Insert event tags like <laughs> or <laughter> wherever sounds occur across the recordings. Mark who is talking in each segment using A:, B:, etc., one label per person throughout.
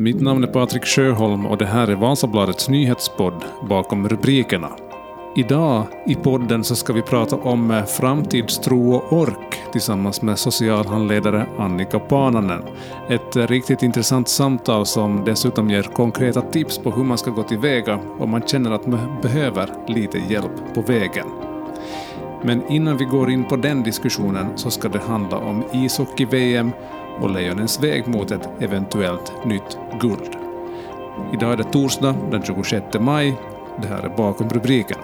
A: Mitt namn är Patrik Sjöholm och det här är Vasabladets nyhetspodd Bakom rubrikerna. Idag i podden så ska vi prata om eh, framtidstro och ork tillsammans med socialhandledare Annika Pananen. Ett eh, riktigt intressant samtal som dessutom ger konkreta tips på hur man ska gå tillväga om man känner att man behöver lite hjälp på vägen. Men innan vi går in på den diskussionen så ska det handla om ishockey-VM och Lejonens väg mot ett eventuellt nytt guld. Idag är det torsdag den 26 maj. Det här är bakom rubrikerna.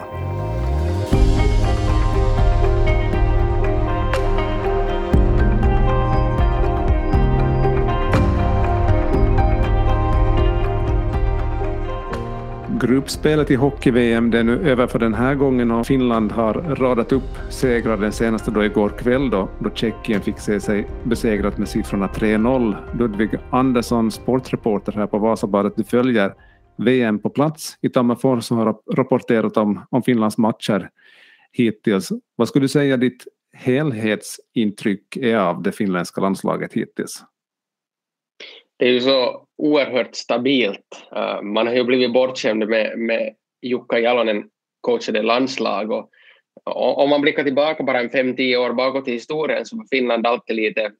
A: Gruppspelet i hockey-VM det är nu över för den här gången och Finland har radat upp segrar. Den senaste då igår kväll då, då Tjeckien fick se sig besegrat med siffrorna 3-0. Ludvig Andersson, sportreporter här på Vasabadet, du följer VM på plats i Tammerfors och har rapporterat om, om Finlands matcher hittills. Vad skulle du säga ditt helhetsintryck är av det finländska landslaget hittills?
B: det är ju så oerhört stabilt. Eh, man har ju blivit bortskämd med, med Jukka Jalonen coachade landslag och, och om man blickar tillbaka bara en fem, tio år bakåt i historien så var Finland alltid lite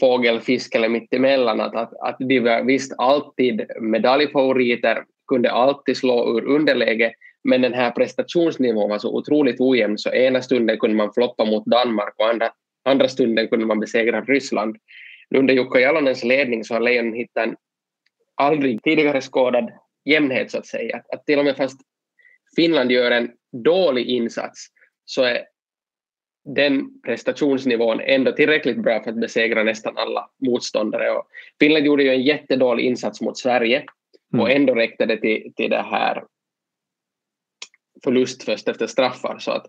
B: fågel, fisk eller mittemellan. Att, att, att de var visst alltid medaljfavoriter, kunde alltid slå ur underläge, men den här prestationsnivån var så otroligt ojämn så ena stunden kunde man floppa mot Danmark och andra, andra stunden kunde man besegra Ryssland under Jukka Jalonens ledning så har Lejonen hittat en aldrig tidigare skådad jämnhet så att säga. Att, att till och med fast Finland gör en dålig insats så är den prestationsnivån ändå tillräckligt bra för att besegra nästan alla motståndare. Och Finland gjorde ju en jättedålig insats mot Sverige och mm. ändå räckte det till, till det här förlust först efter straffar. Så att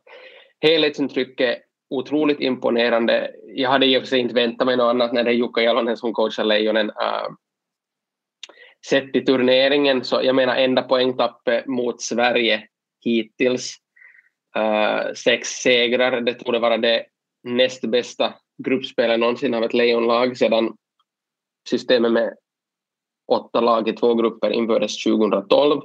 B: helhetsintrycket otroligt imponerande. Jag hade i och för sig inte väntat mig något annat när det är Jukka Jalonen som coachar Lejonen. Äh, sett i turneringen så jag menar enda poängtappet mot Sverige hittills. Äh, sex segrar, det torde vara det näst bästa gruppspelet någonsin av ett Lejonlag sedan systemet med åtta lag i två grupper infördes 2012.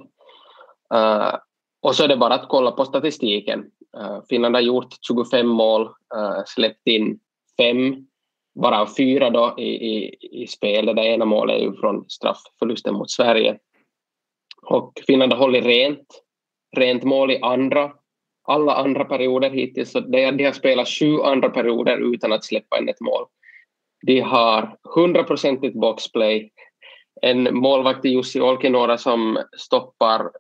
B: Uh, äh, och så är det bara att kolla på statistiken. Eh, Finland har gjort 25 mål, eh, släppt in fem, varav fyra då i, i, i spel. Det ena målet är ju från straffförlusten mot Sverige. Och Finland har hållit rent, rent mål i andra, alla andra perioder hittills. Så de, de har spelat sju andra perioder utan att släppa in ett mål. De har hundraprocentigt boxplay, en målvakt i Jussi Olkinuora som stoppar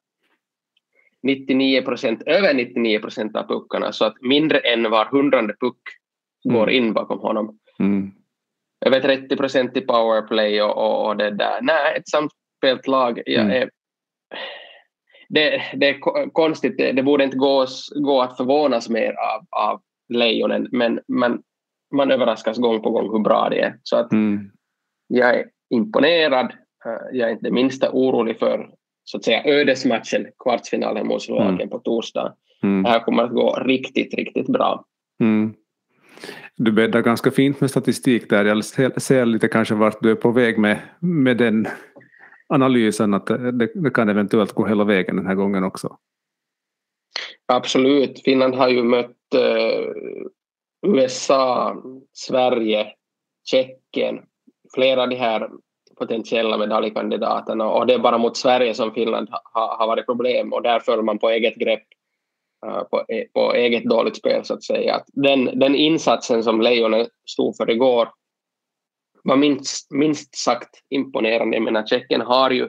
B: 99 procent, över 99 procent av puckarna så att mindre än var hundrade puck går mm. in bakom honom. Mm. Över 30 procent i powerplay och, och, och, det där. Nej, ett samspelt lag. Jag mm. är, det, det är konstigt, det, det borde inte gå, gå att förvånas mer av, av Lejonen men man, man överraskas gång på gång hur bra det är. Så att mm. jag är imponerad. Jag är inte minsta orolig för så att säga ödesmatchen, kvartsfinalen mot Slovakien mm. på torsdag. Mm. Det här kommer att gå riktigt, riktigt bra. Mm.
A: Du bäddar ganska fint med statistik där. Jag ser lite kanske vart du är på väg med, med den analysen att det, det kan eventuellt gå hela vägen den här gången också.
B: Absolut. Finland har ju mött uh, USA, Sverige, Tjeckien, flera av de här potentiella medaljkandidaterna och det är bara mot Sverige som Finland har, ha varit problem och där föll man på eget grepp uh, på, eh, på eget dåligt spel så att säga. Att den, den insatsen som Lejonen stod för igår var minst, minst sagt imponerande. Jag menar Tjeckien har ju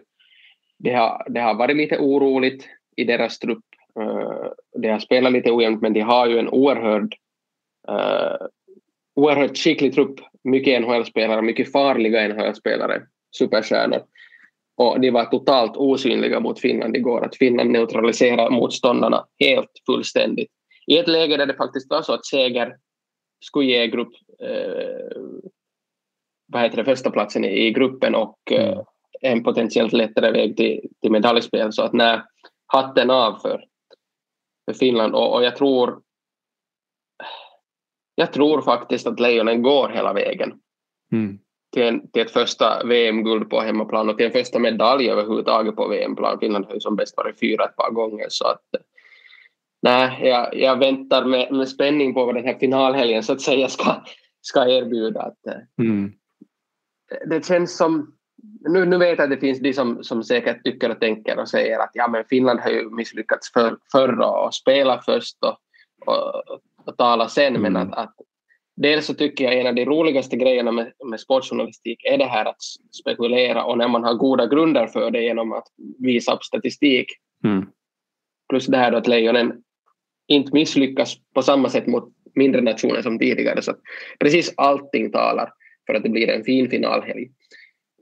B: det har, det har varit lite oroligt i deras trupp. Uh, de har spelat lite ojämnt men de har ju en oerhörd uh, oerhört skicklig trupp, mycket NHL-spelare, mycket farliga NHL-spelare superstjärnor. Och de var totalt osynliga mot Finland igår, att Finland neutraliserar motståndarna helt fullständigt. I ett läge där det faktiskt var så att seger skulle ge grupp, eh, vad heter det, första platsen i, i gruppen och eh, mm. en potentiellt lättare väg till, till medaljspel. Så att när hatten av för, för Finland och, och jag tror jag tror faktiskt att Lejonen går hela vägen. Mm. Till, en, till ett första VM-guld på hemmaplan och till en första medalj överhuvudtaget på VM-plan. Finland har ju som bäst varit fyra ett par gånger så att nej, jag, jag väntar med, med spänning på vad den här finalhelgen så att säga ska, ska erbjuda. Att, mm. Det känns som nu, nu vet jag att det finns de som, som säkert tycker och tänker och säger att ja, men Finland har ju misslyckats för, förr och spela först och, och, och tala sen. Mm. Men att, att dels så tycker jag en av de roligaste grejerna med, med sportjournalistik är det här att spekulera och när man har goda grunder för det genom att visa upp statistik. Mm. Plus det här att lejonen inte misslyckas på samma sätt mot mindre nationer som tidigare. Så precis allting talar för att det blir en fin finalhelg.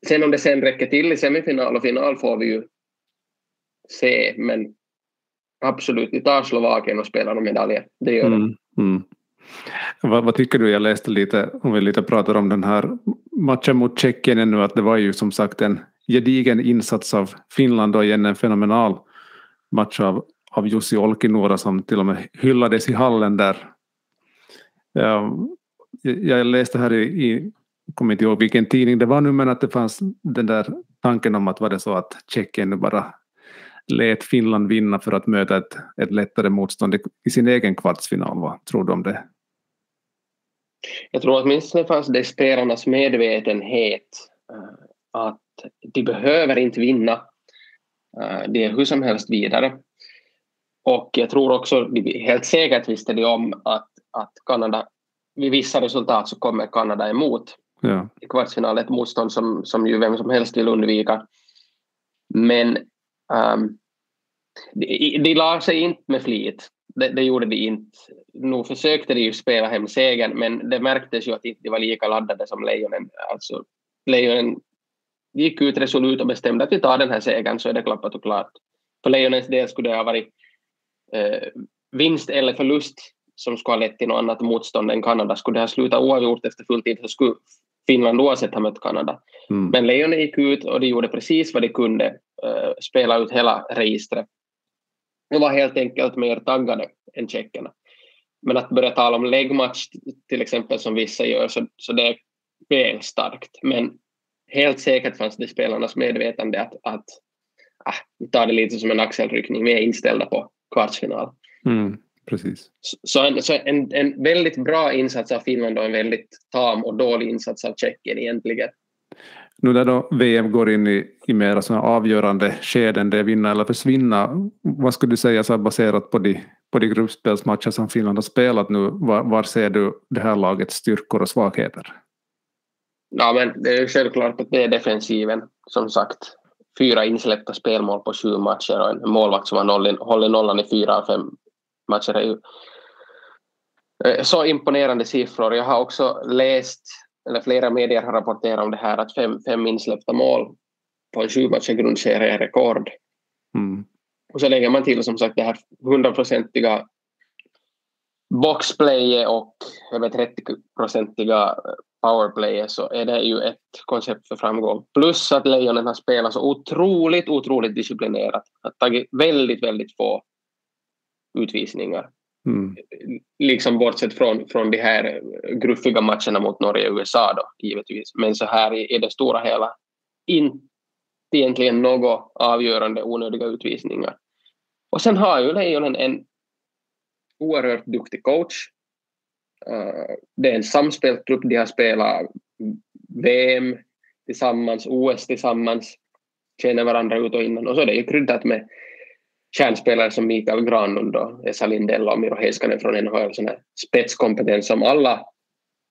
B: Sen om det sen räcker till i semifinal och final får vi ju se, men absolut, vi tar Slovakien och spelar om medaljer. Det gör mm, mm.
A: Vad, vad, tycker du? Jag läste lite, om vi lite pratar om den här matchen mot Tjeckien ännu, att det var ju som sagt en gedigen insats av Finland och igen en fenomenal match av, av Jussi Olkinuora som till och med hyllades i hallen där. Ehm, jag läste här i, i kommer inte ihåg vilken tidning det var nu, men att det fanns den där tanken om att var det så att Tjeckien nu bara lät Finland vinna för att möta ett, ett lättare motstånd i sin egen kvartsfinal. Vad tror du om det?
B: Jag tror åtminstone fanns det spelarnas medvetenhet uh, att de behöver inte vinna. Uh, de är hur som helst vidare. Och jag tror också, helt säkert visste de om att, att Kanada, vid vissa resultat så kommer Kanada emot ja. i kvartsfinal, ett motstånd som, som ju vem som helst vill undvika. Men um, de, de la sig inte med flit. Det, det, gjorde de inte. Nu försökte de ju spela hem segern, men det märktes ju att de inte var lika laddade som Lejonen. Alltså, Lejonen gick ut resolut och bestämde att vi tar den här segern så är det klappat och klart. För Lejonens del skulle det ha varit eh, vinst eller förlust som skulle ha lett till något annat motstånd än Kanada. Skulle det ha slutat oavgjort efter full tid så skulle Finland oavsett ha mött Kanada. Mm. Men Lejonen gick ut och de gjorde precis vad de kunde, uh, spela ut hela registret. De var helt enkelt mer taggade än tjeckerna. Men att börja tala om läggmatch till exempel som vissa gör så, så det är väl starkt. Men helt säkert fanns det i spelarnas medvetande att, att ah, vi tar det lite som en axelryckning, vi är inställda på kvartsfinal.
A: Mm. Precis.
B: Så, en, så en, en väldigt bra insats av Finland och en väldigt tam och dålig insats av Tjeckien egentligen.
A: Nu när då VM går in i, i mera såna avgörande skeden, det är vinna eller försvinna, vad skulle du säga så baserat på de, på de gruppspelsmatcher som Finland har spelat nu, var, var ser du det här lagets styrkor och svagheter?
B: Ja, men det är självklart att det är defensiven, som sagt. Fyra insläppta spelmål på sju matcher och en målvakt som har hållit nollan i fyra av fem matcher är ju eh, så imponerande siffror. Jag har också läst, eller flera medier har rapporterat om det här, att fem, fem insläppta mål på en sju matcher grundserie är rekord. Mm. Och så lägger man till som sagt det här hundraprocentiga boxplayet och över 30-procentiga powerplayet så är det ju ett koncept för framgång. Plus att Lejonen har spelat så otroligt, otroligt disciplinerat. Har tagit väldigt, väldigt få utvisningar. Mm. Liksom bortsett från, från de här gruffiga matcherna mot Norge och USA då, givetvis. Men så här i, i det stora hela, inte egentligen några avgörande onödiga utvisningar. Och sen har ju Lejonen en oerhört duktig coach. Eh, det är en samspelt trupp, de har spelat VM tillsammans, OS tillsammans, känner varandra ut och innan. Och så är det ju kryddat med kärnspelare som Mikael Granlund och Esa Lindell och Miro Heiskanen från NHL, sån här spetskompetens som alla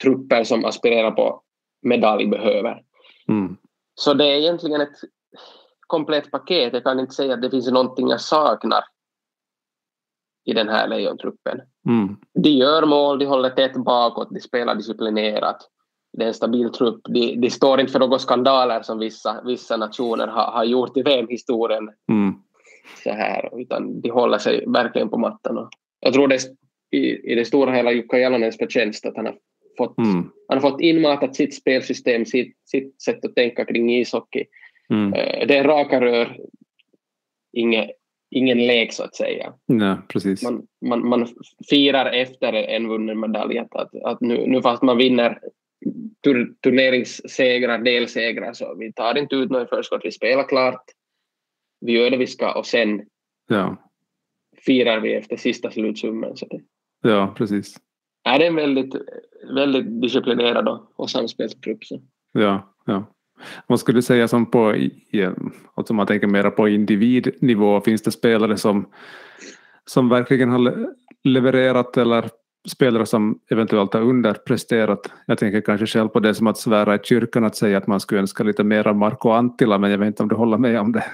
B: trupper som aspirerar på medalj behöver. Mm. Så det är egentligen ett komplett paket. Jag kan inte säga att det finns någonting jag saknar i den här lejontruppen. Mm. De gör mål, de håller tätt bakåt, de spelar disciplinerat. Det är en stabil trupp. De, de står inte för några skandaler som vissa, vissa nationer har, har gjort i VM-historien. Mm så här, utan de håller sig verkligen på mattan. jag tror det i, i det stora hela Jukka Jalonens förtjänst att han har fått, mm. han har fått inmatat sitt spelsystem, sitt, sitt sätt att tänka kring ishockey. Mm. Eh, det är raka rör, inge, ingen lek så att säga.
A: Nej, precis.
B: Man, man, man firar efter en vunnen medalj att, att, nu, nu fast man vinner tur, turneringssegrar, delsegrar, så vi tar inte ut något förskott, vi spelar klart, vi gör det vi ska och sen
A: Ja,
B: firar vi efter sista slutsummen. Så det,
A: ja precis.
B: är det är en väldigt, väldigt disciplinerad och, samspelstrupp. Så.
A: Ja, ja. Vad skulle du säga som på, alltså man tänker mera på individnivå, finns det spelare som, som verkligen har le- levererat eller spelare som eventuellt har underpresterat? Jag tänker kanske själv på det som att svära i kyrkan att säga att man skulle önska lite mer av Marco Antila, men jag vet inte om du håller med om det.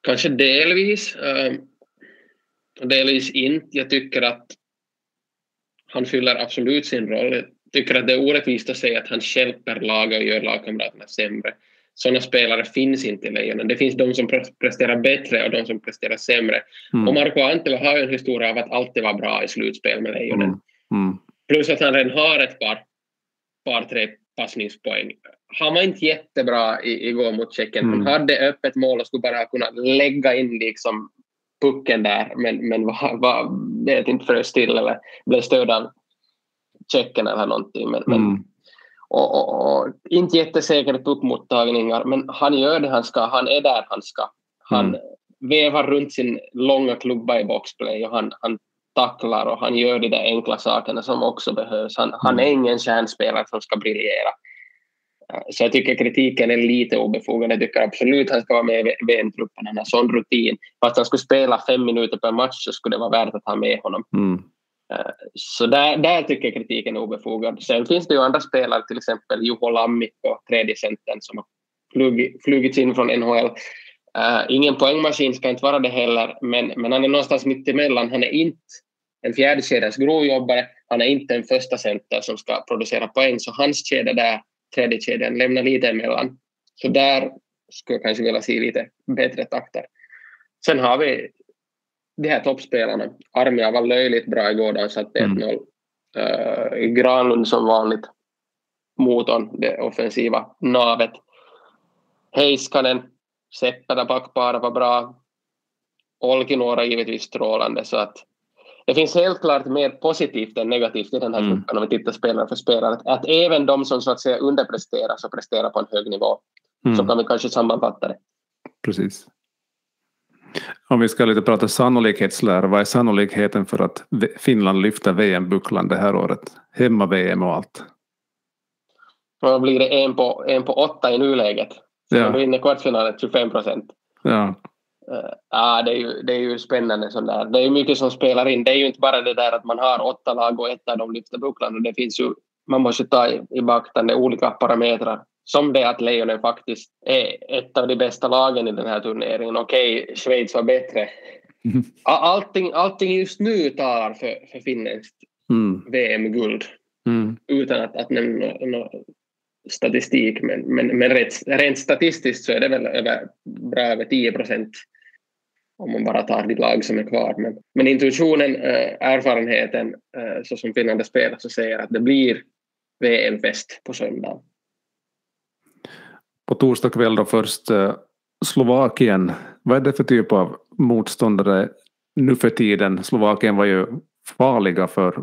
B: Kanske delvis, eh, och delvis inte. Jag tycker att han fyller absolut sin roll. Jag tycker att det är orättvist att säga att han hjälper laget och gör lagkamraterna sämre. Sådana spelare finns inte i Lejonen. Det finns de som pre- presterar bättre och de som presterar sämre.
A: Mm.
B: Och Marco Antila har ju en historia av att alltid vara bra i slutspel med Lejonen.
A: Mm. Mm.
B: Plus att han redan har ett par, par tre passningspoäng. Han var inte jättebra i, igår mot Tjeckien.
A: Mm.
B: Han hade öppet mål och skulle bara kunna lägga in liksom pucken där, men, men var, var, vet inte frös till eller blev störd av Tjeckien eller någonting. Men, men,
A: Mm.
B: och, och, och, inte jättesäkert uppmottagningar, men han gör det han ska. Han är där han ska. Han
A: Mm.
B: vevar runt sin långa klubba i boxplay och han, han tacklar och han gör de där enkla sakerna som också behövs. Han, han är ingen kärnspelare som ska briljera. Eh, Så jag tycker kritiken är lite obefogad. Jag tycker absolut han ska vara med i VM-truppen. Han har sån rutin. Fast han skulle spela fem minuter per match så skulle det vara värt att ha med honom.
A: Mm.
B: Så där, där tycker jag kritiken är obefogad. Sen finns det ju andra spelare, till exempel Juho Lammi på tredje centern som har flugit, flugits in från NHL. Uh, ingen poängmaskin ska inte vara det heller, men, men han är någonstans mitt emellan. Han är inte en fjärdekedjans grovjobbare, han är inte en första center som ska producera poäng, så hans kedja där, tredje kedjan, lämnar lite emellan. Så där skulle jag kanske vilja se lite bättre takter. Sen har vi de här toppspelarna. Armia var löjligt bra igår då satte 1-0. Uh, Granlund som vanligt motorn, det offensiva navet. Heiskanen, Seppälä backpara var bra. Olkinuora givetvis strålande så att det finns helt klart mer positivt än negativt i den här
A: Mm.
B: truppen om vi tittar spelare för spelare. Att, att även de som så att säga underpresterar så presterar på en hög nivå. Så
A: Mm.
B: kan vi kanske sammanfatta det.
A: Precis. Om vi ska lite prata sannolikhetslära, vad är sannolikheten för att Finland lyfter VM-bucklan det här året? Hemma-VM och allt.
B: Då blir det en på, en på åtta i nuläget. Så
A: Ja.
B: vinner kvartsfinalen 25 procent.
A: Ja,
B: ja, det är, ju, det är ju spännande sånt där. Det är mycket som spelar in. Det är ju inte bara det där att man har åtta lag och ett av dem lyfter bucklan. Och Det finns ju, man måste ta i, i beaktande olika parametrar. Som det att Lejonen faktiskt är ett av de bästa lagen i den här turneringen. Okej, Schweiz var bättre. <laughs> Allting, allting just nu talar för, för finländskt
A: mm.
B: VM-guld.
A: Mm.
B: Utan att, att nämna nå statistik. Men, men, men rent, rent statistiskt så är det väl över, bra över 10 procent om man bara tar de lag som är kvar. Men, men intuitionen, äh, erfarenheten, äh, så som Finland spelar, så säger att det blir VM-fest på söndag.
A: På torsdag kväll då först eh, Slovakien. Vad är det för typ av motståndare nu för tiden? Slovakien var ju farliga för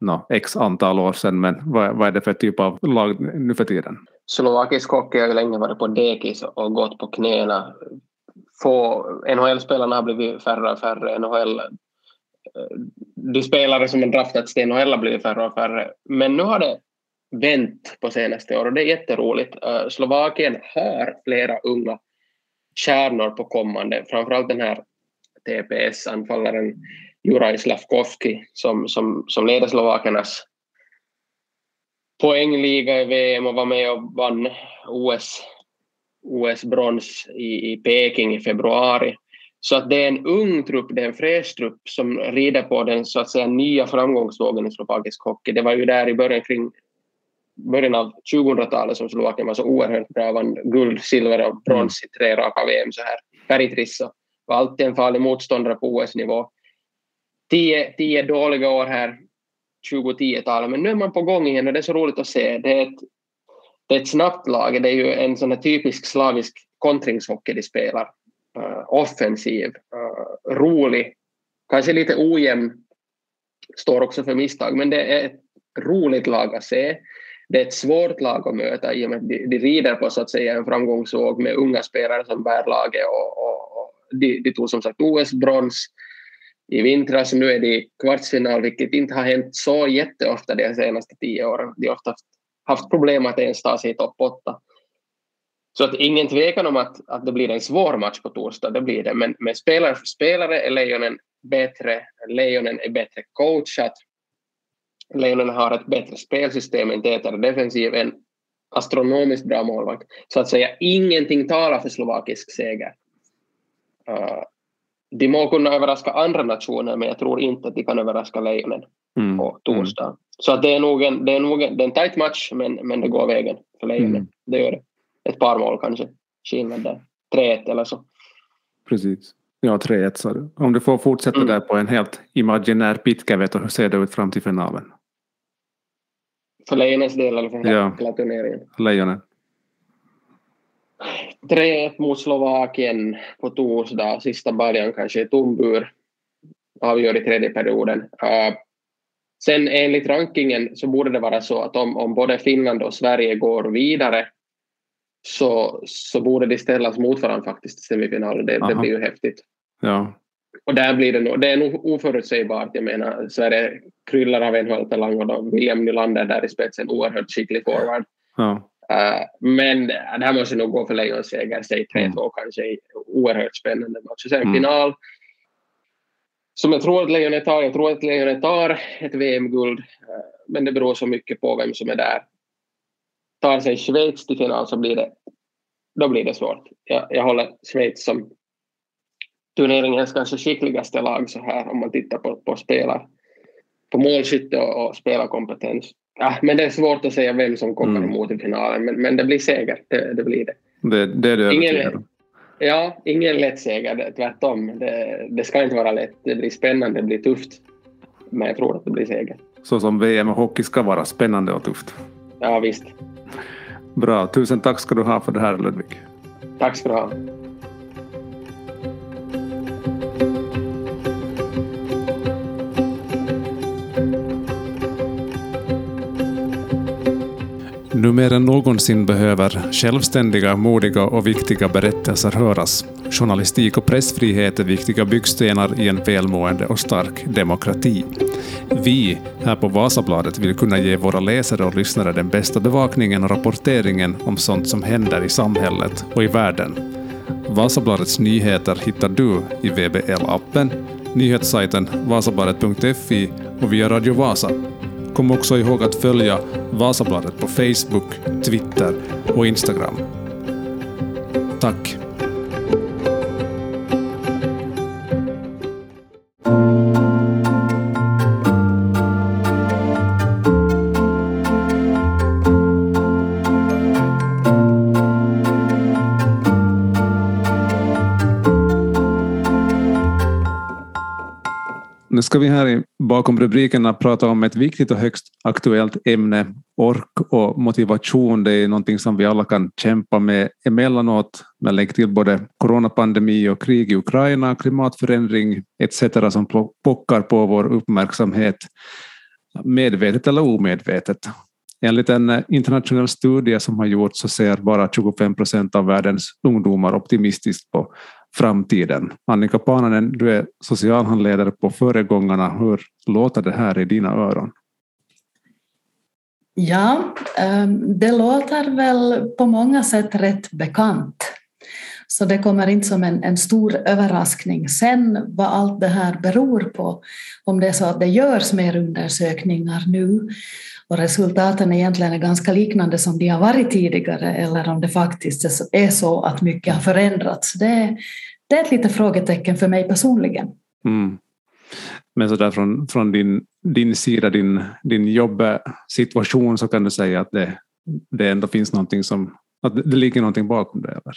A: no, x antal år sedan, men vad, vad är det för typ av lag nu för tiden?
B: Slovakisk hockey har ju länge varit på dekis och gått på knäna. Få NHL-spelarna har blivit färre och färre. NHL, eh, de spelare som har draftats till NHL har blivit färre och färre. Men nu har det vänt på senaste året, och det är jätteroligt. Eh, Slovakien har flera unga kärnor på kommande, framförallt den här TPS-anfallaren Juraj Slavkovski som, som, som leder Slovakernas poängliga i VM och var med och vann OS, OS-brons i, i Peking i februari. Så att det är en ung trupp, det är en fräsch trupp som rider på den så att säga nya framgångsvågen i slovakisk hockey. Det var ju där i början kring början av 2000-talet som Slovakien var så oerhört bra, vann guld, silver och brons i tre raka VM så här. Peritrissa var alltid en farlig motståndare på OS-nivå. Tio, tio dåliga år här, 2010-talet, men nu är man på gång igen och det är så roligt att se. Det är ett, det är ett snabbt lag, det är ju en sån här typisk slavisk kontringshockey de spelar. Uh, offensiv, uh, rolig, kanske lite ojämn, står också för misstag, men det är ett roligt lag att se. Det är ett svårt lag att möta i och med att de, de rider på så att säga en framgångsvåg med unga spelare som bär laget och, och, och de, de tog som sagt OS-brons i vintras. Nu är de kvartsfinal, vilket inte har hänt så jätteofta de senaste tio åren. De har ofta haft haft problem att ens ta sig i topp åtta. Så att ingen tvekan om att, att det blir en svår match på torsdag, det blir det. Men, men spelare för spelare är Lejonen bättre. Lejonen är bättre coachat. Lejonen har ett bättre spelsystem, en tätare defensiv, en astronomiskt bra målvakt. Så att säga ingenting talar för slovakisk seger. Uh, de må kunna överraska andra nationer, men jag tror inte att de kan överraska Lejonen mm. på torsdag. Mm. Så att det är nog en, det är nog en, det är en tight match, men, men det går vägen för Lejonen. Mm. Det gör det. Ett par mål kanske, skillnad där. 3-1 eller så.
A: Precis. Ja, 3-1 sa du. Om du får fortsätta mm. där på en helt imaginär pitkävet, hur ser det ut fram till finalen?
B: För Lejonens del eller för ja. hela turneringen?
A: Lejonen.
B: 3-1 mot Slovakien på torsdag, sista början kanske i tombur, avgör i tredje perioden. Uh, sen enligt rankingen så borde det vara så att om, om både Finland och Sverige går vidare så, så borde de ställas mot varandra faktiskt i semifinalen. Det, det blir ju häftigt.
A: Ja.
B: Och där blir det nog, det är nog oförutsägbart. Jag menar, Sverige kryllar av NHL-talang och William Nylander där i spetsen, oerhört skicklig forward.
A: Ja.
B: Uh, men det här måste nog gå för Lejons seger, säg 3-2 mm. kanske, oerhört spännande match. Sen mm. final som jag tror att Lejonet tar. Jag tror att Lejonet tar ett VM-guld, uh, men det beror så mycket på vem som är där. Tar sig Schweiz till final så blir det, då blir det svårt. Jag, jag håller Schweiz som turneringens kanske skickligaste lag så här om man tittar på, på spelar på målskytte och, och spelarkompetens. Ja, men det är svårt att säga vem som kommer mm. emot i finalen, men, men det blir seger. Det, det blir det.
A: Det, det är du ingen,
B: Ja, ingen lätt seger, tvärtom. Det, det ska inte vara lätt. Det blir spännande, det blir tufft. Men jag tror att det blir seger.
A: Så som VM och hockey ska vara, spännande och tufft.
B: Ja, visst.
A: Bra, tusen tack ska du ha för det här Ludvig.
B: Tack ska du ha.
A: Nu mer än någonsin behöver självständiga, modiga och viktiga berättelser höras. Journalistik och pressfrihet är viktiga byggstenar i en välmående och stark demokrati. Vi här på Vasabladet vill kunna ge våra läsare och lyssnare den bästa bevakningen och rapporteringen om sånt som händer i samhället och i världen. Vasabladets nyheter hittar du i VBL-appen, nyhetssajten vasabladet.fi och via Radio Vasa. Kom också ihåg att följa Vasabladet på Facebook, Twitter och Instagram. Tack! Nu ska vi här i, bakom rubrikerna prata om ett viktigt och högst aktuellt ämne. Ork och motivation, det är någonting som vi alla kan kämpa med emellanåt. Men lägg till både coronapandemi och krig i Ukraina, klimatförändring etc. som pockar på vår uppmärksamhet, medvetet eller omedvetet. Enligt en eh, internationell studie som har gjorts så ser bara 25 procent av världens ungdomar optimistiskt på framtiden. Annika Pananen, du är socialhandledare på Föregångarna. Hur låter det här i dina öron?
C: Ja, ehm, det låter väl på många sätt rätt bekant. Så det kommer inte som en, en stor överraskning. Sen vad allt det här beror på, om det är så att det görs mer undersökningar nu och resultaten egentligen är ganska liknande som de har varit tidigare eller om det faktiskt är så att mycket har förändrats. Det, det är ett litet frågetecken för mig personligen.
A: Mm. Men så där från, från din, din sida, din, din jobbsituation så kan du säga att det, det ändå finns någonting som, att det ligger någonting bakom det? Eller?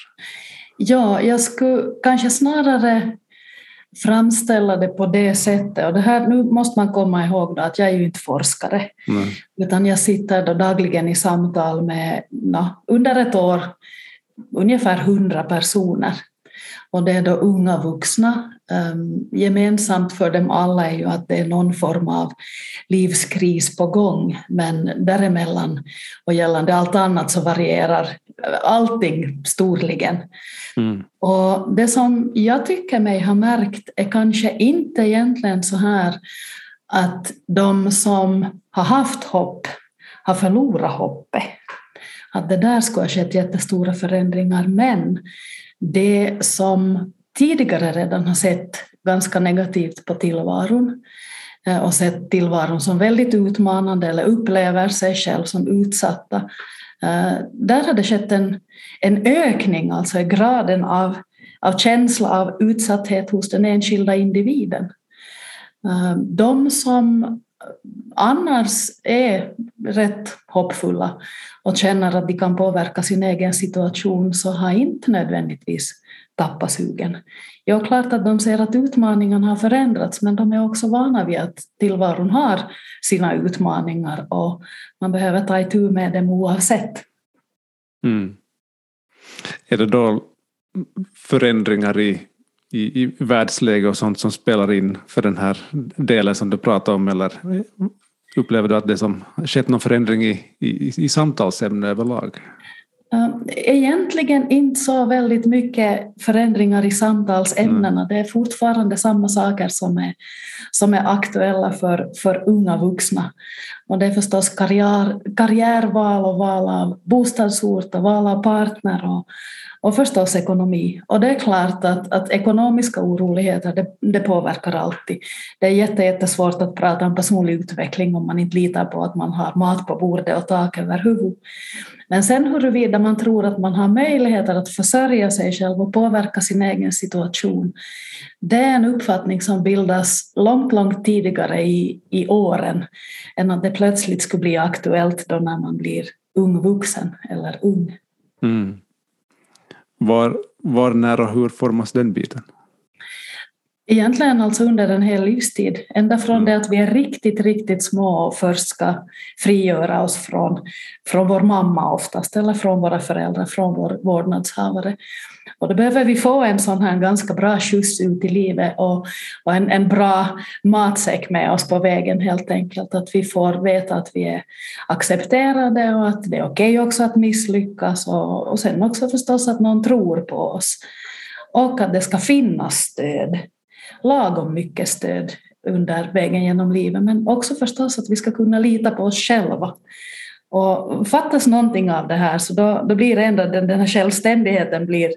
C: Ja, jag skulle kanske snarare framställa det på det sättet. Och det här, nu måste man komma ihåg att jag är ju inte forskare, mm. utan jag sitter då dagligen i samtal med no, under ett år ungefär hundra personer och det är då unga vuxna. Um, gemensamt för dem alla är ju att det är någon form av livskris på gång, men däremellan och gällande allt annat så varierar allting storligen. Mm. Och det som jag tycker mig ha märkt är kanske inte egentligen så här att de som har haft hopp har förlorat hoppet. Att det där skulle ha skett jättestora förändringar, men det som tidigare redan har sett ganska negativt på tillvaron eh, och sett tillvaron som väldigt utmanande eller upplever sig själv som utsatta. Eh, där har det skett en, en ökning alltså i graden av, av känsla av utsatthet hos den enskilda individen. Eh, de som annars är rätt hoppfulla och känner att de kan påverka sin egen situation så har inte nödvändigtvis tappat sugen. Ja, klart att de ser att utmaningarna har förändrats men de är också vana vid att tillvaron har sina utmaningar och man behöver ta itu med dem oavsett.
A: Mm. Är det då förändringar i i, i världsläge och sånt som spelar in för den här delen som du pratar om eller upplever du att det som skett någon förändring i, i, i samtalsämne överlag?
C: Egentligen inte så väldigt mycket förändringar i samtalsämnena. Mm. Det är fortfarande samma saker som är, som är aktuella för, för unga vuxna. Och det är förstås karriär, karriärval och val av bostadsort och val av partner och, och förstås ekonomi. Och det är klart att, att ekonomiska oroligheter det, det påverkar alltid. Det är jätte, jättesvårt att prata om personlig utveckling om man inte litar på att man har mat på bordet och tak över huvudet. Men sen huruvida man tror att man har möjligheter att försörja sig själv och påverka sin egen situation, det är en uppfattning som bildas långt, långt tidigare i, i åren än att det plötsligt skulle bli aktuellt då när man blir ung vuxen eller ung. Mm.
A: Var, var, när och hur formas den biten?
C: Egentligen alltså under en hel livstid, ända från mm. det att vi är riktigt, riktigt små och först ska frigöra oss från, från vår mamma oftast, eller från våra föräldrar, från vår vårdnadshavare. Och då behöver vi få en sån här ganska bra skjuts ut i livet och, och en, en bra matsäck med oss på vägen helt enkelt. Att vi får veta att vi är accepterade och att det är okej okay också att misslyckas och, och sen också förstås att någon tror på oss. Och att det ska finnas stöd lagom mycket stöd under vägen genom livet, men också förstås att vi ska kunna lita på oss själva. Och fattas någonting av det här så då, då blir ändå den, den här självständigheten blir,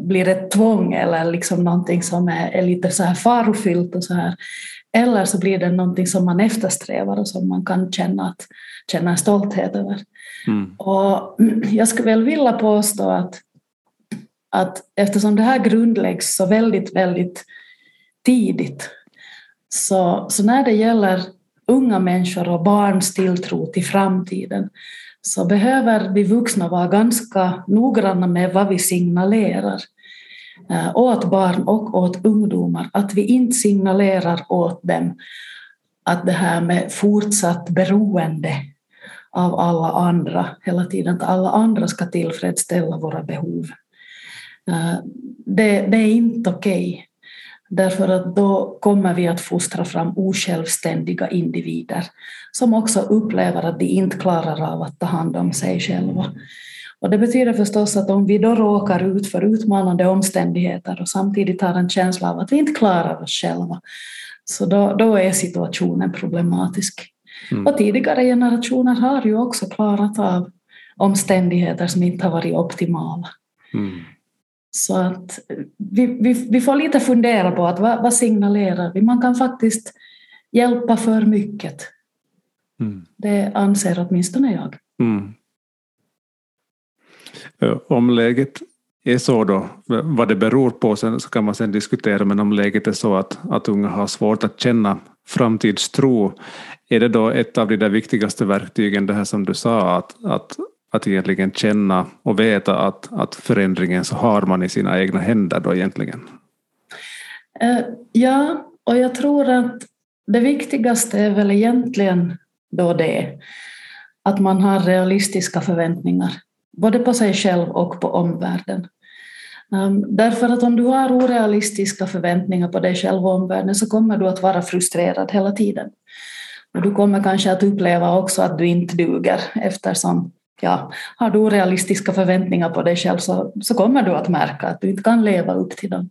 C: blir ett tvång eller liksom någonting som är, är lite så här farofyllt och så här. Eller så blir det någonting som man eftersträvar och som man kan känna, att, känna en stolthet över. Mm. Och jag skulle väl vilja påstå att, att eftersom det här grundläggs så väldigt, väldigt tidigt. Så, så när det gäller unga människor och barns tilltro till framtiden så behöver vi vuxna vara ganska noggranna med vad vi signalerar eh, åt barn och åt ungdomar. Att vi inte signalerar åt dem att det här med fortsatt beroende av alla andra, hela tiden att alla andra ska tillfredsställa våra behov. Eh, det, det är inte okej. Därför att då kommer vi att fostra fram osjälvständiga individer som också upplever att de inte klarar av att ta hand om sig själva. Och det betyder förstås att om vi då råkar ut för utmanande omständigheter och samtidigt har en känsla av att vi inte klarar oss själva, så då, då är situationen problematisk. Mm. Och tidigare generationer har ju också klarat av omständigheter som inte har varit optimala. Mm. Så att vi, vi, vi får lite fundera på att vad, vad signalerar vi? Man kan faktiskt hjälpa för mycket. Mm. Det anser åtminstone jag. Mm.
A: Om läget är så då, vad det beror på sen så kan man sen diskutera, men om läget är så att, att unga har svårt att känna framtidstro, är det då ett av de där viktigaste verktygen, det här som du sa, att, att att egentligen känna och veta att, att förändringen så har man i sina egna händer då egentligen?
C: Eh, ja, och jag tror att det viktigaste är väl egentligen då det att man har realistiska förväntningar, både på sig själv och på omvärlden. Ehm, därför att om du har orealistiska förväntningar på dig själv och omvärlden så kommer du att vara frustrerad hela tiden. Och du kommer kanske att uppleva också att du inte duger eftersom ja, har du orealistiska förväntningar på dig själv så, så kommer du att märka att du inte kan leva upp till dem.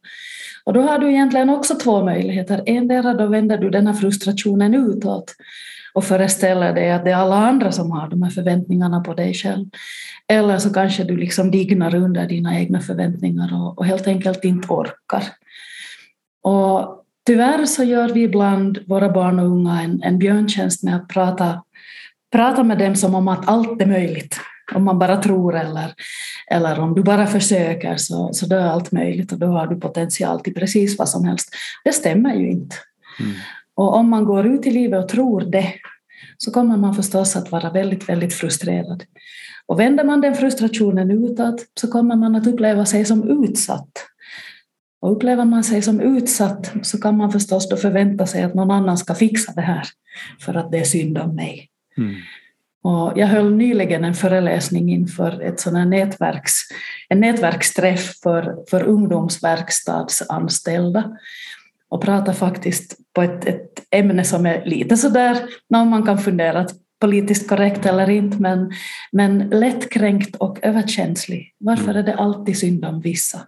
C: Och då har du egentligen också två möjligheter. Endera då vänder du den här frustrationen utåt och föreställer dig att det är alla andra som har de här förväntningarna på dig själv. Eller så kanske du liksom dignar under dina egna förväntningar och, och helt enkelt inte orkar. Och tyvärr så gör vi ibland våra barn och unga en, en björntjänst med att prata, prata med dem som om att allt är möjligt. Om man bara tror eller, eller om du bara försöker så, så då är allt möjligt och då har du potential till precis vad som helst. Det stämmer ju inte. Mm. Och om man går ut i livet och tror det så kommer man förstås att vara väldigt, väldigt frustrerad. Och vänder man den frustrationen utåt så kommer man att uppleva sig som utsatt. Och upplever man sig som utsatt så kan man förstås då förvänta sig att någon annan ska fixa det här för att det är synd om mig. Mm. Och jag höll nyligen en föreläsning inför ett sån nätverks, en nätverksträff för, för ungdomsverkstadsanställda och pratade faktiskt på ett, ett ämne som är lite sådär, när man kan fundera att politiskt korrekt eller inte, men, men lättkränkt och överkänslig. Varför mm. är det alltid synd om vissa?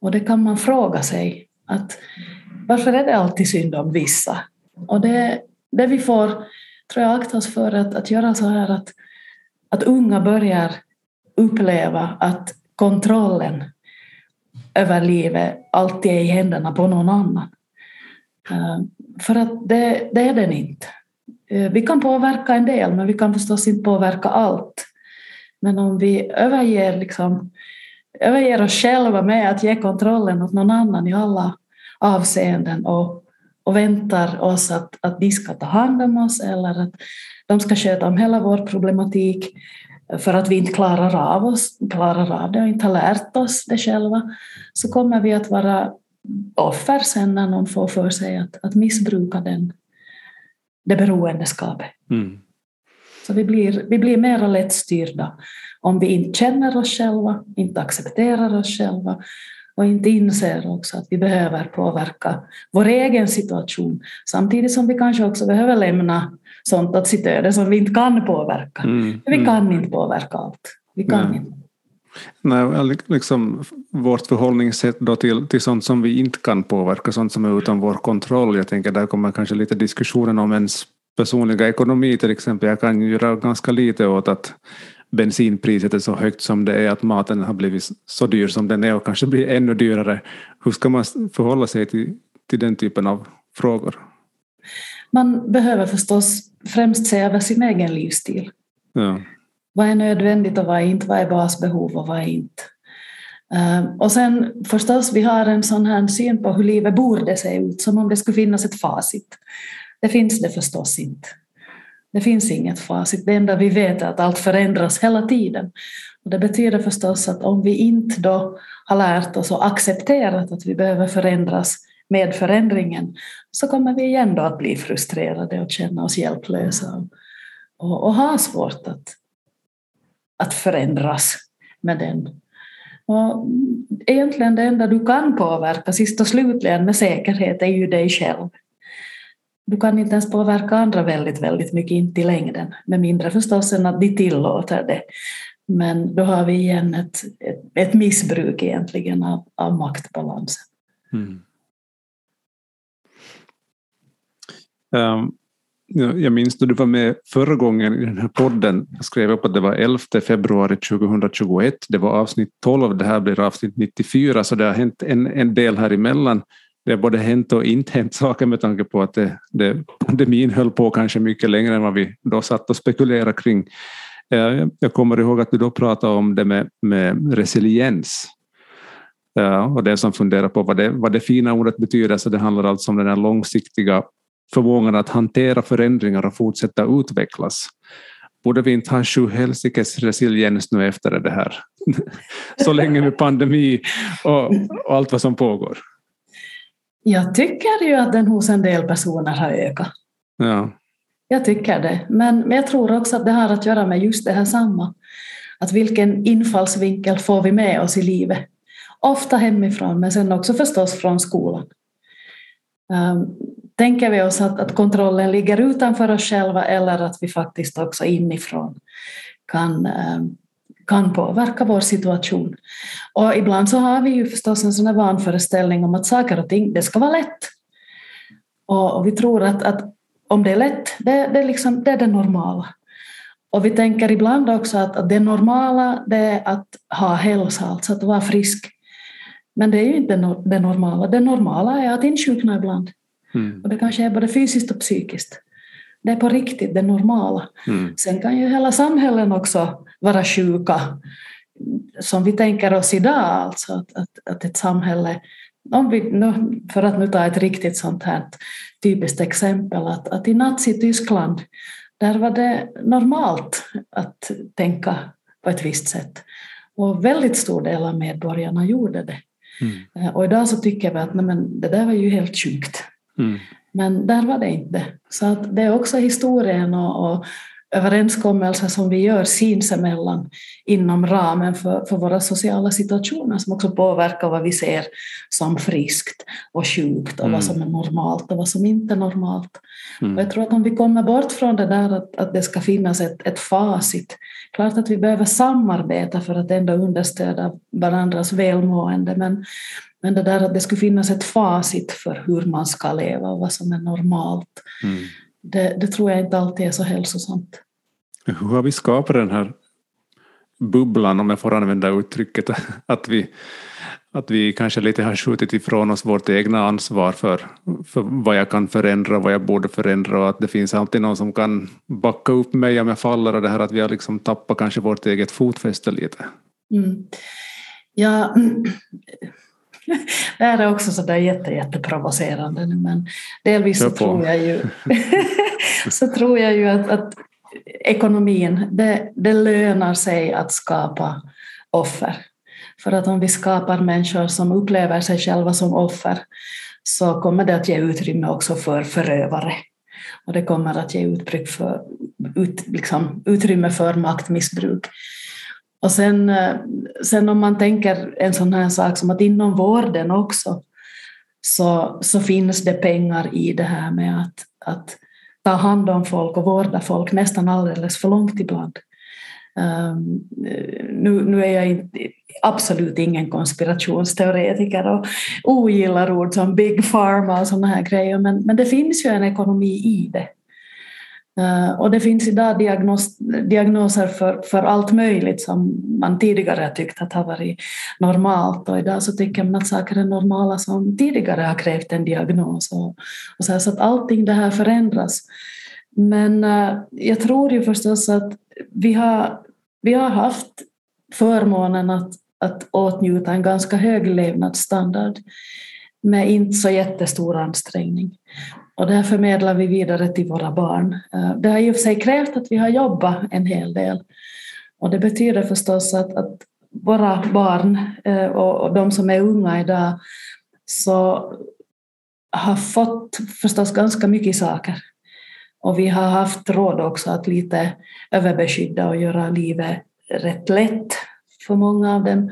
C: Och det kan man fråga sig, att varför är det alltid synd om vissa? Och det, det vi får, tror jag, akta oss för att, att göra så här att, att unga börjar uppleva att kontrollen över livet alltid är i händerna på någon annan. Eh, för att det, det är den inte. Eh, vi kan påverka en del, men vi kan förstås inte påverka allt. Men om vi överger, liksom, överger oss själva med att ge kontrollen åt någon annan i alla avseenden och, och väntar oss att, att de ska ta hand om oss eller att de ska sköta om hela vår problematik för att vi inte klarar av, oss, klarar av det och inte har lärt oss det själva, så kommer vi att vara offer sen när någon får för sig att, att missbruka den, det beroendeskapet. Mm. Så vi blir, vi blir mer lättstyrda om vi inte känner oss själva, inte accepterar oss själva och inte inser också att vi behöver påverka vår egen situation samtidigt som vi kanske också behöver lämna sånt åt sitt öde som vi inte kan påverka. Mm. Vi mm. kan inte påverka allt. Vi kan Nej. inte.
A: Nej, liksom vårt förhållningssätt då till, till sånt som vi inte kan påverka, sånt som är utan vår kontroll. Jag tänker där kommer kanske lite diskussionen om ens personliga ekonomi till exempel. Jag kan göra ganska lite åt att bensinpriset är så högt som det är, att maten har blivit så dyr som den är och kanske blir ännu dyrare. Hur ska man förhålla sig till, till den typen av frågor?
C: Man behöver förstås främst se över sin egen livsstil. Ja. Vad är nödvändigt och vad är inte? Vad är basbehov och vad är inte? Ehm, och sen förstås, vi har en sån här syn på hur livet borde se ut, som om det skulle finnas ett facit. Det finns det förstås inte. Det finns inget facit. Det enda vi vet är att allt förändras hela tiden. Och det betyder förstås att om vi inte då har lärt oss och accepterat att vi behöver förändras med förändringen så kommer vi igen då att bli frustrerade och känna oss hjälplösa och, och ha svårt att, att förändras med den. Och egentligen det enda du kan påverka sist och slutligen med säkerhet är ju dig själv. Du kan inte ens påverka andra väldigt, väldigt mycket, inte i längden, med mindre förstås än att de tillåter det. Men då har vi igen ett, ett, ett missbruk egentligen av, av maktbalansen. Mm.
A: Um, jag minns då du var med förra gången i den här podden. Jag skrev upp att det var 11 februari 2021. Det var avsnitt 12, det här blir avsnitt 94, så det har hänt en, en del här emellan. Det har både hänt och inte hänt <laughs> saker med tanke på att det, det, pandemin höll på kanske mycket längre än vad vi då satt och spekulerade kring. Eh, jag kommer ihåg att du då pratade om det med, med resiliens. Ja, och den som funderar på vad det, vad det fina ordet betyder, så det handlar alltså om den här långsiktiga förmågan att hantera förändringar och fortsätta utvecklas. Borde vi inte ha sjuhelsikes resiliens nu efter det här? <laughs> Så länge med pandemi och, och allt vad som pågår.
C: Jag tycker ju att den hos en del personer har ökat.
A: Ja.
C: Jag tycker det. Men, men jag tror också att det har att göra med just det här samma. Att vilken infallsvinkel får vi med oss i livet? Ofta hemifrån, men sen också förstås från skolan. Um, tänker vi oss att, att kontrollen ligger utanför oss själva eller att vi faktiskt också inifrån kan, um, kan påverka vår situation. Och ibland så har vi ju förstås en sån här vanföreställning om att saker och ting, det ska vara lätt. Och, och vi tror att, att om det är lätt, det, det, är liksom, det är det normala. Och vi tänker ibland också att, att det normala det är att ha hälsa, alltså att vara frisk. Men det är ju inte det normala. Det normala är att insjukna ibland. Mm. Och det kanske är både fysiskt och psykiskt. Det är på riktigt det normala. Mm. Sen kan ju hela samhällen också vara sjuka. Som vi tänker oss idag, alltså att, att, att ett samhälle om vi, för att nu ta ett riktigt sånt här typiskt exempel, att, att i Nazityskland där var det normalt att tänka på ett visst sätt. Och väldigt stor del av medborgarna gjorde det. Mm. Och idag så tycker vi att nej, men det där var ju helt sjukt. Mm. Men där var det inte. Så att det är också historien och, och överenskommelser som vi gör sinsemellan inom ramen för, för våra sociala situationer som också påverkar vad vi ser som friskt och sjukt och mm. vad som är normalt och vad som inte är normalt. Mm. Och jag tror att om vi kommer bort från det där att, att det ska finnas ett, ett facit, klart att vi behöver samarbeta för att ändå understöda varandras välmående men, men det där att det skulle finnas ett facit för hur man ska leva och vad som är normalt, mm. Det, det, tror jag inte alltid är så hälsosamt.
A: Hur har vi skapat den här bubblan, om jag får använda uttrycket, att vi, att vi kanske lite har skjutit ifrån oss vårt egna ansvar för, för vad jag kan förändra, vad jag borde förändra och att det finns alltid någon som kan backa upp mig om jag faller och det här att vi har liksom tappat kanske vårt eget fotfäste lite. Mm.
C: Ja, <clears throat> <laughs> det här är också sådär jätte, jätteprovocerande nu men delvis så tror jag ju, <laughs> så tror jag ju att, att ekonomin, det, det lönar sig att skapa offer. För att om vi skapar människor som upplever sig själva som offer så kommer det att ge utrymme också för förövare. Och det kommer att ge uttryck för, ut, liksom, utrymme för maktmissbruk. Och sen, eh, sen om man tänker en sån här sak som att inom vården också så, så finns det pengar i det här med att, att ta hand om folk och vårda folk nästan alldeles för långt ibland. Um, nu, nu är jag inte, absolut ingen konspirationsteoretiker och ogillar ord som big pharma och sådana här grejer men, men det finns ju en ekonomi i det. Eh, och det finns idag diagnos, diagnoser för, för allt möjligt som man tidigare tyckt att har varit normalt och idag så tycker man att saker är normala som tidigare har krävt en diagnos. Och, och så, här, så att allting det här förändras. Men eh, jag tror ju förstås att vi har, vi har haft förmånen att, att åtnjuta en ganska hög levnadsstandard med inte så jättestor ansträngning. Och det här förmedlar vi vidare till våra barn. Eh, det har i och för sig krävt att vi har jobbat en hel del. Och det betyder förstås att, att våra barn eh, och de som är unga idag så har fått förstås ganska mycket saker. Och vi har haft råd också att lite överbeskydda och göra livet rätt lätt för många av dem.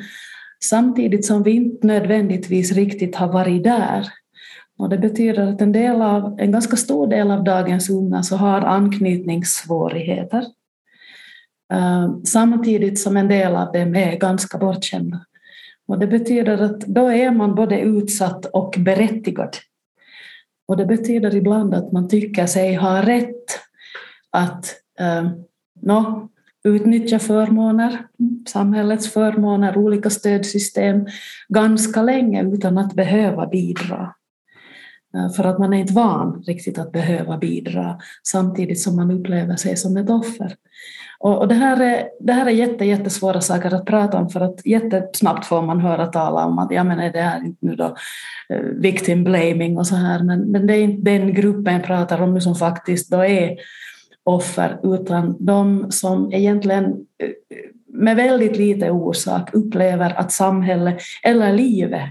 C: Samtidigt som vi inte nödvändigtvis riktigt har varit där och det betyder att en, del av, en ganska stor del av dagens unga så har anknytningssvårigheter. Eh, samtidigt som en del av dem är ganska bortkända. Och det betyder att då är man både utsatt och berättigad. Och det betyder ibland att man tycker sig ha rätt att eh, no, utnyttja förmåner, samhällets förmåner, olika stödsystem ganska länge utan att behöva bidra. Eh, för att man är inte van riktigt att behöva bidra samtidigt som man upplever sig som ett offer. Och, det, här är, det här är jätte, jättesvåra saker att prata om för att jättesnabbt får man höra tala om att ja, men är det här inte nu då eh, victim blaming och så här men, men det är inte den gruppen jag pratar om som faktiskt då är offer utan de som egentligen eh, med väldigt lite orsak upplever att samhället eller livet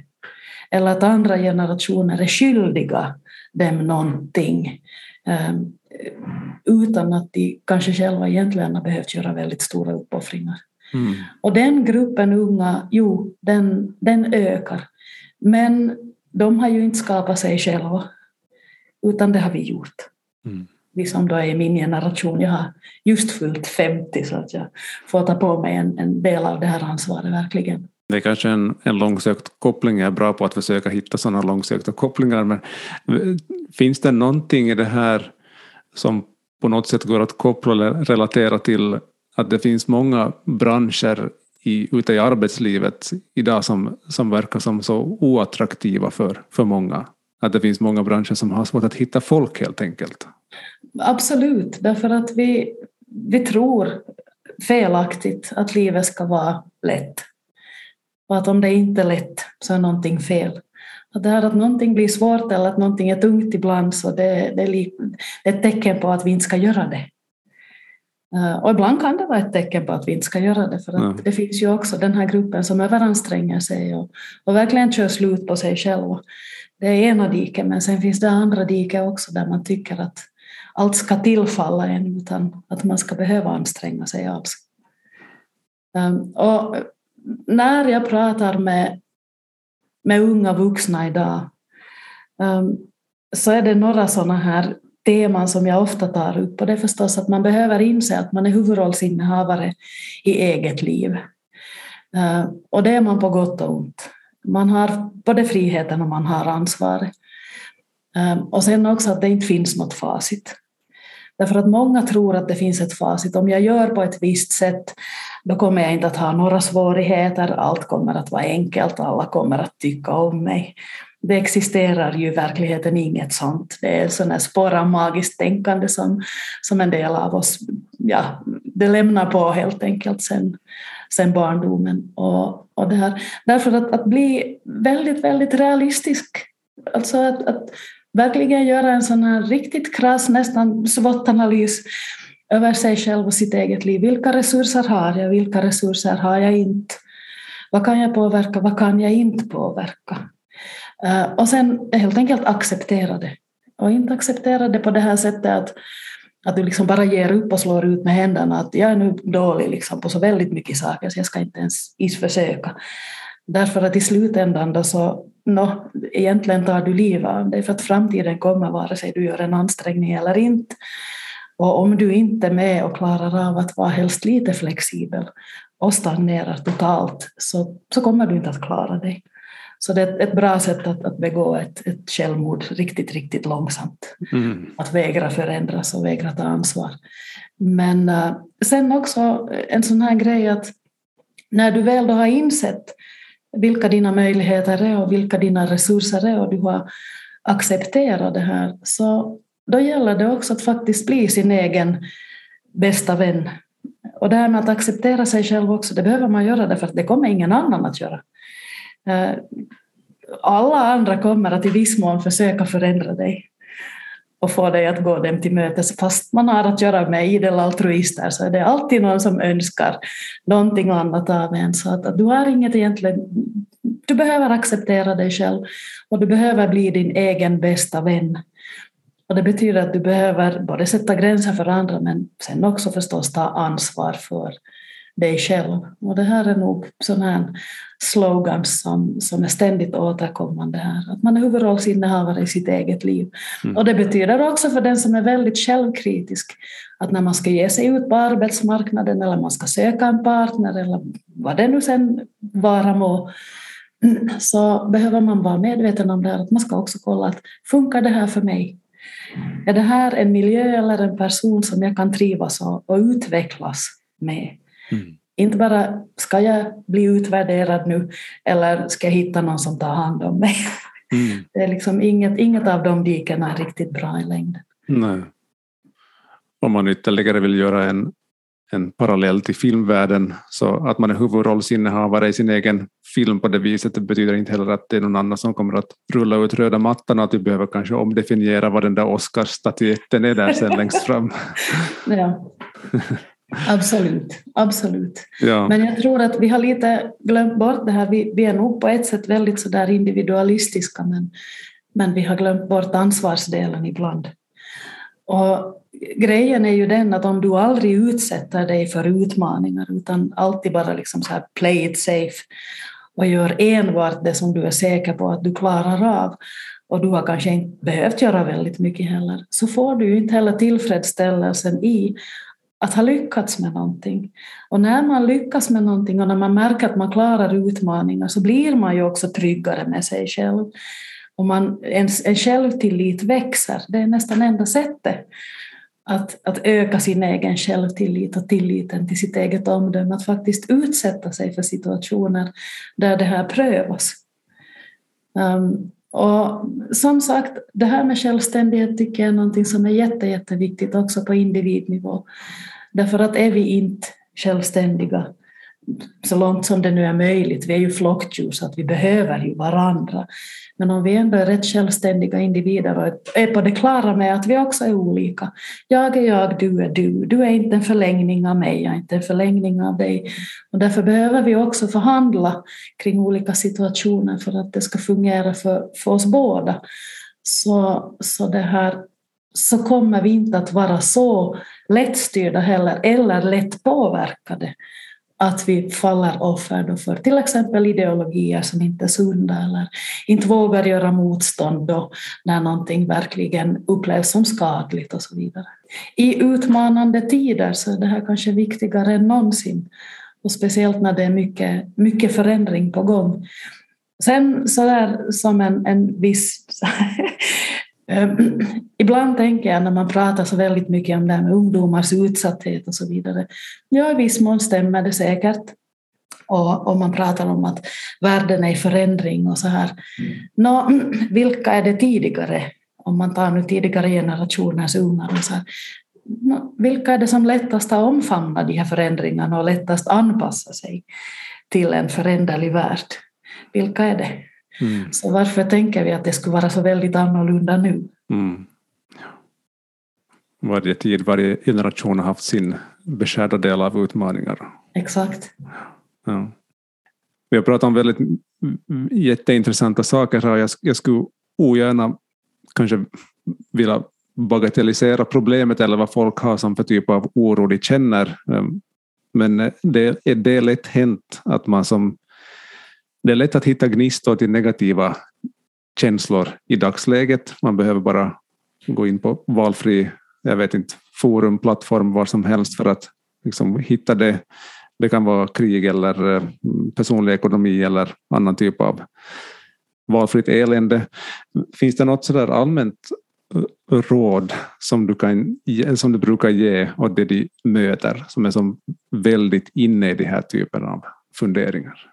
C: eller att andra generationer är skyldiga dem någonting ehm, utan att de kanske själva egentligen har behövt göra väldigt stora uppoffringar. Mm. Och den gruppen unga, jo, den, den ökar. Men de har ju inte skapat sig själva, utan det har vi gjort. Mm. Vi som då är i min generation, jag har just fyllt 50 så att jag får ta på mig en, en del av det här ansvaret verkligen.
A: Det är kanske en, en långsökt koppling, jag är bra på att försöka hitta sådana långsökta kopplingar, men eh, finns det någonting i det här som på något sätt går att koppla eller relatera till att det finns många branscher i, ute i arbetslivet idag som, som verkar som så oattraktiva för, för många. Att det finns många branscher som har svårt att hitta folk helt enkelt.
C: Absolut, därför att vi, vi tror felaktigt att livet ska vara lätt. Och att om det inte är lätt så är någonting fel. Att det här att någonting blir svårt eller att någonting är tungt ibland så det, det, är, ett tecken på att vi inte ska göra det. Eh, och ibland kan det vara ett tecken på att vi inte ska göra det för att ja. det finns ju också den här gruppen som överanstränger sig och, och verkligen kör slut på sig själva. Det är ena diket men sen finns det andra diket också där man tycker att allt ska tillfalla en utan att man ska behöva anstränga sig alls. Um, och när jag pratar med, med unga vuxna idag um, så är det några sådana här teman som jag ofta tar upp och det är förstås att man behöver inse att man är huvudrollsinnehavare i eget liv. Uh, och det är man på gott och ont. Man har både friheten och man har ansvaret. Um, och sen också att det inte finns något facit. Därför att många tror att det finns ett facit. Om jag gör på ett visst sätt, då kommer jag inte att ha några svårigheter, allt kommer att vara enkelt, alla kommer att tycka om mig. Det existerar ju i verkligheten inget sånt. Det är sån spår av magiskt tänkande som, som en del av oss ja, det lämnar på helt enkelt sen, sen barndomen. Och, och det här. Därför att, att bli väldigt, väldigt realistisk, alltså att, att verkligen göra en sån här riktigt krass, nästan SWOT-analys över sig själv och sitt eget liv. Vilka resurser har jag? Vilka resurser har jag inte? Vad kan jag påverka? Vad kan jag inte påverka? Eh, och sen helt enkelt acceptera det. Och inte acceptera det på det här sättet att, att du liksom bara ger upp och slår ut med händerna att jag är nu dålig liksom på så väldigt mycket saker så jag ska inte ens försöka. Därför att i slutändan då så, no, egentligen tar du livet av dig för att framtiden kommer vare sig du gör en ansträngning eller inte. Och om du inte är med och klarar av att vara helst lite flexibel och stagnerar totalt så, så kommer du inte att klara dig. Så det är ett bra sätt att, att begå ett, ett självmord riktigt, riktigt långsamt. Mm. Att vägra förändras och vägra ta ansvar. Men uh, sen också en sån här grej att när du väl då har insett vilka dina möjligheter är och vilka dina resurser är och du har accepterat det här så då gäller det också att faktiskt bli sin egen bästa vän. Och det här med att acceptera sig själv också, det behöver man göra därför att det kommer ingen annan att göra. Eh, alla andra kommer att i viss mån försöka förändra dig och få dig att gå dem till mötes. Fast man har att göra med idel altruister så är det alltid någon som önskar någonting annat av en. Så att, du har inget egentligen... Du behöver acceptera dig själv och du behöver bli din egen bästa vän. Och det betyder att du behöver både sätta gränser för andra men sen också förstås ta ansvar för dig själv. Och det här är nog sådana här slogans som, som är ständigt återkommande här. Att man är huvudrollsinnehavare i sitt eget liv. Mm. Och det betyder också för den som är väldigt självkritisk att när man ska ge sig ut på arbetsmarknaden eller man ska söka en partner eller vad det nu sen vara må så behöver man vara medveten om det här, att man ska också kolla att funkar det här för mig? Är det här en miljö eller en person som jag kan trivas och, och utvecklas med? Mm. Inte bara, ska jag bli utvärderad nu eller ska jag hitta någon som tar hand om mig? Mm. <laughs> Det är liksom inget, inget av de dikena är riktigt bra i längden.
A: Nej. Om man ytterligare vill göra en, en parallell till filmvärlden så att man är huvudrollsinnehavare i sin egen film på det viset det betyder inte heller att det är någon annan som kommer att rulla ut röda mattan och att vi behöver kanske omdefiniera vad den där Oscarsstatyetten är där sen längst fram. <laughs>
C: ja. <laughs> Absolut, absolut. Ja. Men jag tror att vi har lite glömt bort det här. Vi, vi är nog på ett sätt väldigt så där individualistiska men, men vi har glömt bort ansvarsdelen ibland. Och grejen är ju den att om du aldrig utsätter dig för utmaningar utan alltid bara liksom så här play it safe och gör enbart det som du är säker på att du klarar av och du har kanske inte behövt göra väldigt mycket heller, så får du ju inte heller tillfredsställelsen i att ha lyckats med någonting. Och när man lyckas med någonting och när man märker att man klarar utmaningar så blir man ju också tryggare med sig själv. Och man, en, en självtillit växer, det är nästan enda sättet att, att öka sin egen självtillit och tilliten till sitt eget omdöme, att faktiskt utsätta sig för situationer där det här prövas. Um, och som sagt, det här med självständighet tycker jag är någonting som är jätte, jätteviktigt också på individnivå. Därför att är vi inte självständiga så långt som det nu är möjligt, vi är ju flockdjur så att vi behöver ju varandra, men om vi ändå är rätt självständiga individer och är på det klara med att vi också är olika. Jag är jag, du är du. Du är inte en förlängning av mig, jag är inte en förlängning av dig. Och därför behöver vi också förhandla kring olika situationer för att det ska fungera för, för oss båda. Så, så, det här, så kommer vi inte att vara så lättstyrda heller, eller lätt påverkade att vi faller offer för till exempel ideologier som inte är sunda eller inte vågar göra motstånd då när någonting verkligen upplevs som skadligt och så vidare. I utmanande tider så är det här kanske viktigare än någonsin och speciellt när det är mycket, mycket förändring på gång. Sen så där som en, en viss <laughs> <clears throat> ibland tänker jag när man pratar så väldigt mycket om det här med ungdomars utsatthet och så vidare. Ja, i viss mån stämmer det säkert. Och om man pratar om att världen är i förändring och så här. Nå, <clears throat> vilka är det tidigare? Om man tar nu tidigare generationers ungar och så här. Nå, vilka är det som lättast har omfamnat de här förändringarna och lättast anpassa sig till en föränderlig värld? Vilka är det? Mm. Så varför tänker vi att det skulle vara så väldigt annorlunda nu? Mm.
A: Varje tid, varje generation har haft sin beskärda del av utmaningar.
C: Exakt.
A: Ja. Vi har pratat om väldigt jätteintressanta saker här. Jag, jag skulle ogärna kanske vilja bagatellisera problemet eller vad folk har som för typ av oro de känner. Ehm, men det är det lätt hänt att man som det är lätt att hitta gnistor till negativa känslor i dagsläget. Man behöver bara gå in på valfri, jag vet inte, forum, plattform, var som helst för att liksom hitta det. Det kan vara krig eller eh, personlig ekonomi eller annan typ av valfritt elände. Finns det något sådär allmänt eh, råd som du, kan, som du brukar ge åt det de möter som är som väldigt inne i de här typen av funderingar?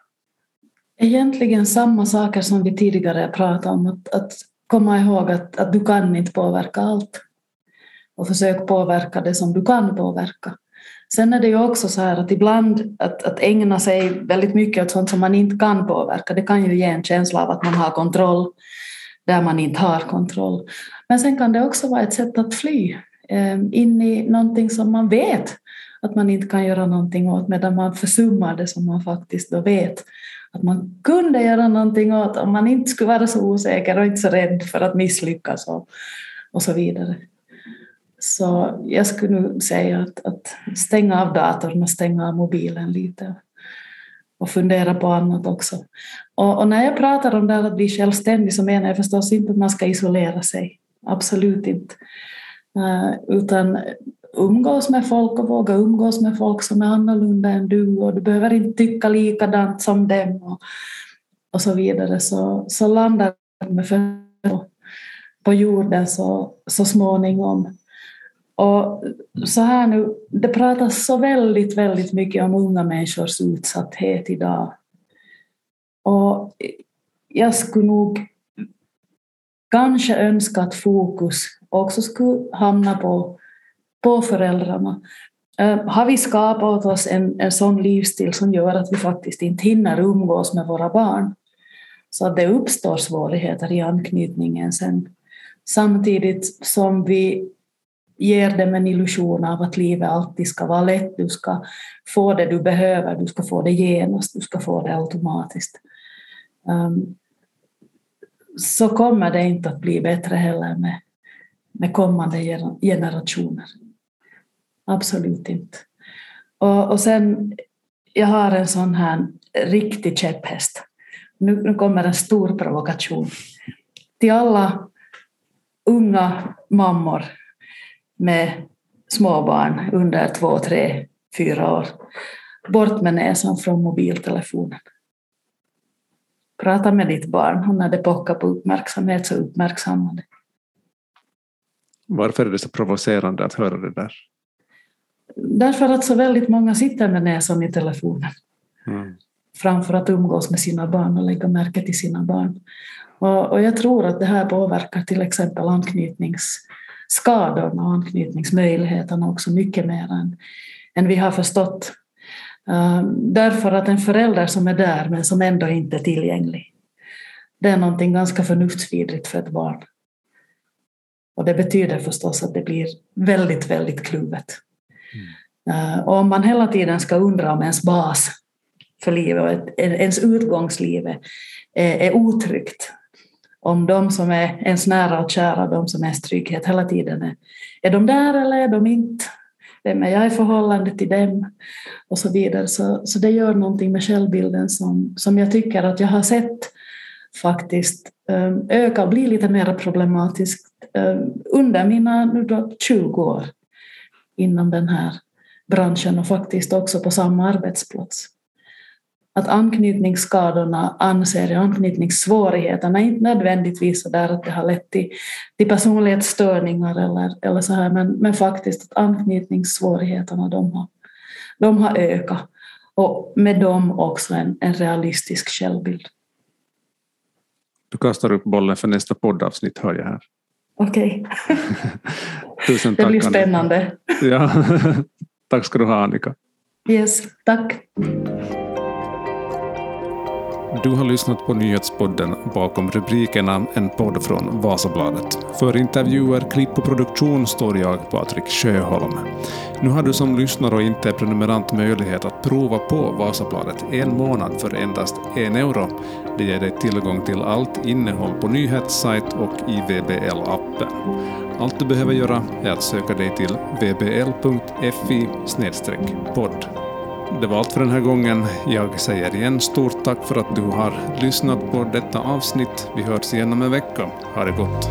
C: Egentligen samma saker som vi tidigare pratade om, att, att komma ihåg att, att du kan inte påverka allt. Och försök påverka det som du kan påverka. Sen är det ju också så här att ibland att, att ägna sig väldigt mycket åt sånt som man inte kan påverka, det kan ju ge en känsla av att man har kontroll där man inte har kontroll. Men sen kan det också vara ett sätt att fly eh, in i någonting som man vet att man inte kan göra någonting åt medan man försummar det som man faktiskt då vet att man kunde göra någonting åt om man inte skulle vara så osäker och inte så rädd för att misslyckas och, och så vidare. Så jag skulle nu säga att, att stänga av datorn och stänga av mobilen lite och fundera på annat också. Och, och, när jag pratar om det här att bli självständig så menar jag förstås inte att man ska isolera sig. Absolut inte. Uh, utan umgås med folk och våga umgås med folk som är annorlunda än du och du behöver inte tycka likadant som dem och, och så vidare så, så landar du med fötterna på jorden så, så småningom. Och så här nu, det pratas så väldigt, väldigt mycket om unga människors utsatthet idag. Och jag skulle nog kanske önska att fokus också skulle hamna på på föräldrarna. Eh, har vi skapat oss en, en sån livsstil som gör att vi faktiskt inte hinner umgås med våra barn så att det uppstår svårigheter i anknytningen sen. Samtidigt som vi ger dem en illusion av att livet alltid ska vara lätt, du ska få det du behöver, du ska få det genast, du ska få det automatiskt. Um, så kommer det inte att bli bättre heller med, med kommande generationer. Absolut inte. Och, och sen, jag har en sån här riktig käpphäst. Nu, nu kommer en stor provokation. Till alla unga mammor med småbarn under två, tre, fyra år. Bort med näsan från mobiltelefonen. Prata med ditt barn och när det pockar på uppmärksamhet så uppmärksamma det.
A: Varför är det så provocerande att höra det där?
C: Därför att så väldigt många sitter med näsan i telefonen. Mm. Framför att umgås med sina barn och lägga märke till sina barn. Och, och jag tror att det här påverkar till exempel anknytningsskadorna och anknytningsmöjligheterna också mycket mer än, än vi har förstått. Uh, därför att en förälder som är där men som ändå inte är tillgänglig, det är någonting ganska förnuftsvidrigt för ett barn. Och det betyder förstås att det blir väldigt, väldigt kluvet. Mm. Eh, och om man hela tiden ska undra om ens bas för livet och ens utgångsliv är, otryggt, om de som är ens nära och kära, de som är ens trygghet hela tiden är, är de där eller är de inte? Vem är jag i förhållande till dem? Och så vidare. Så, så det gör någonting med självbilden som, som jag tycker att jag har sett faktiskt eh, öka och bli lite mer problematiskt eh, under mina nu då 20 år inom den här branschen och faktiskt också på samma arbetsplats att anknytningsskadorna anser jag, anknytningssvårigheterna, inte nödvändigtvis så där att det har lett till, till personlighetsstörningar eller, eller så här, men, men faktiskt att anknytningssvårigheterna de har, de har ökat och med dem också en, en realistisk självbild.
A: Du kastar upp bollen för nästa poddavsnitt hör jag här.
C: Okej. Okay. <laughs>
A: Tusen
C: tack. Det blir spännande.
A: Ja. <laughs> tack ska du ha Annika.
C: Yes, tack.
A: Du har lyssnat på nyhetspodden Bakom rubrikerna, en podd från Vasabladet. För intervjuer, klipp och produktion står jag, Patrik Sjöholm. Nu har du som lyssnare och inte är prenumerant möjlighet att prova på Vasabladet en månad för endast en euro. Det ger dig tillgång till allt innehåll på nyhetssajt och i VBL-appen. Allt du behöver göra är att söka dig till vbl.fi podd. Det var allt för den här gången. Jag säger igen stort tack för att du har lyssnat på detta avsnitt. Vi hörs igen om en vecka. Ha det gott!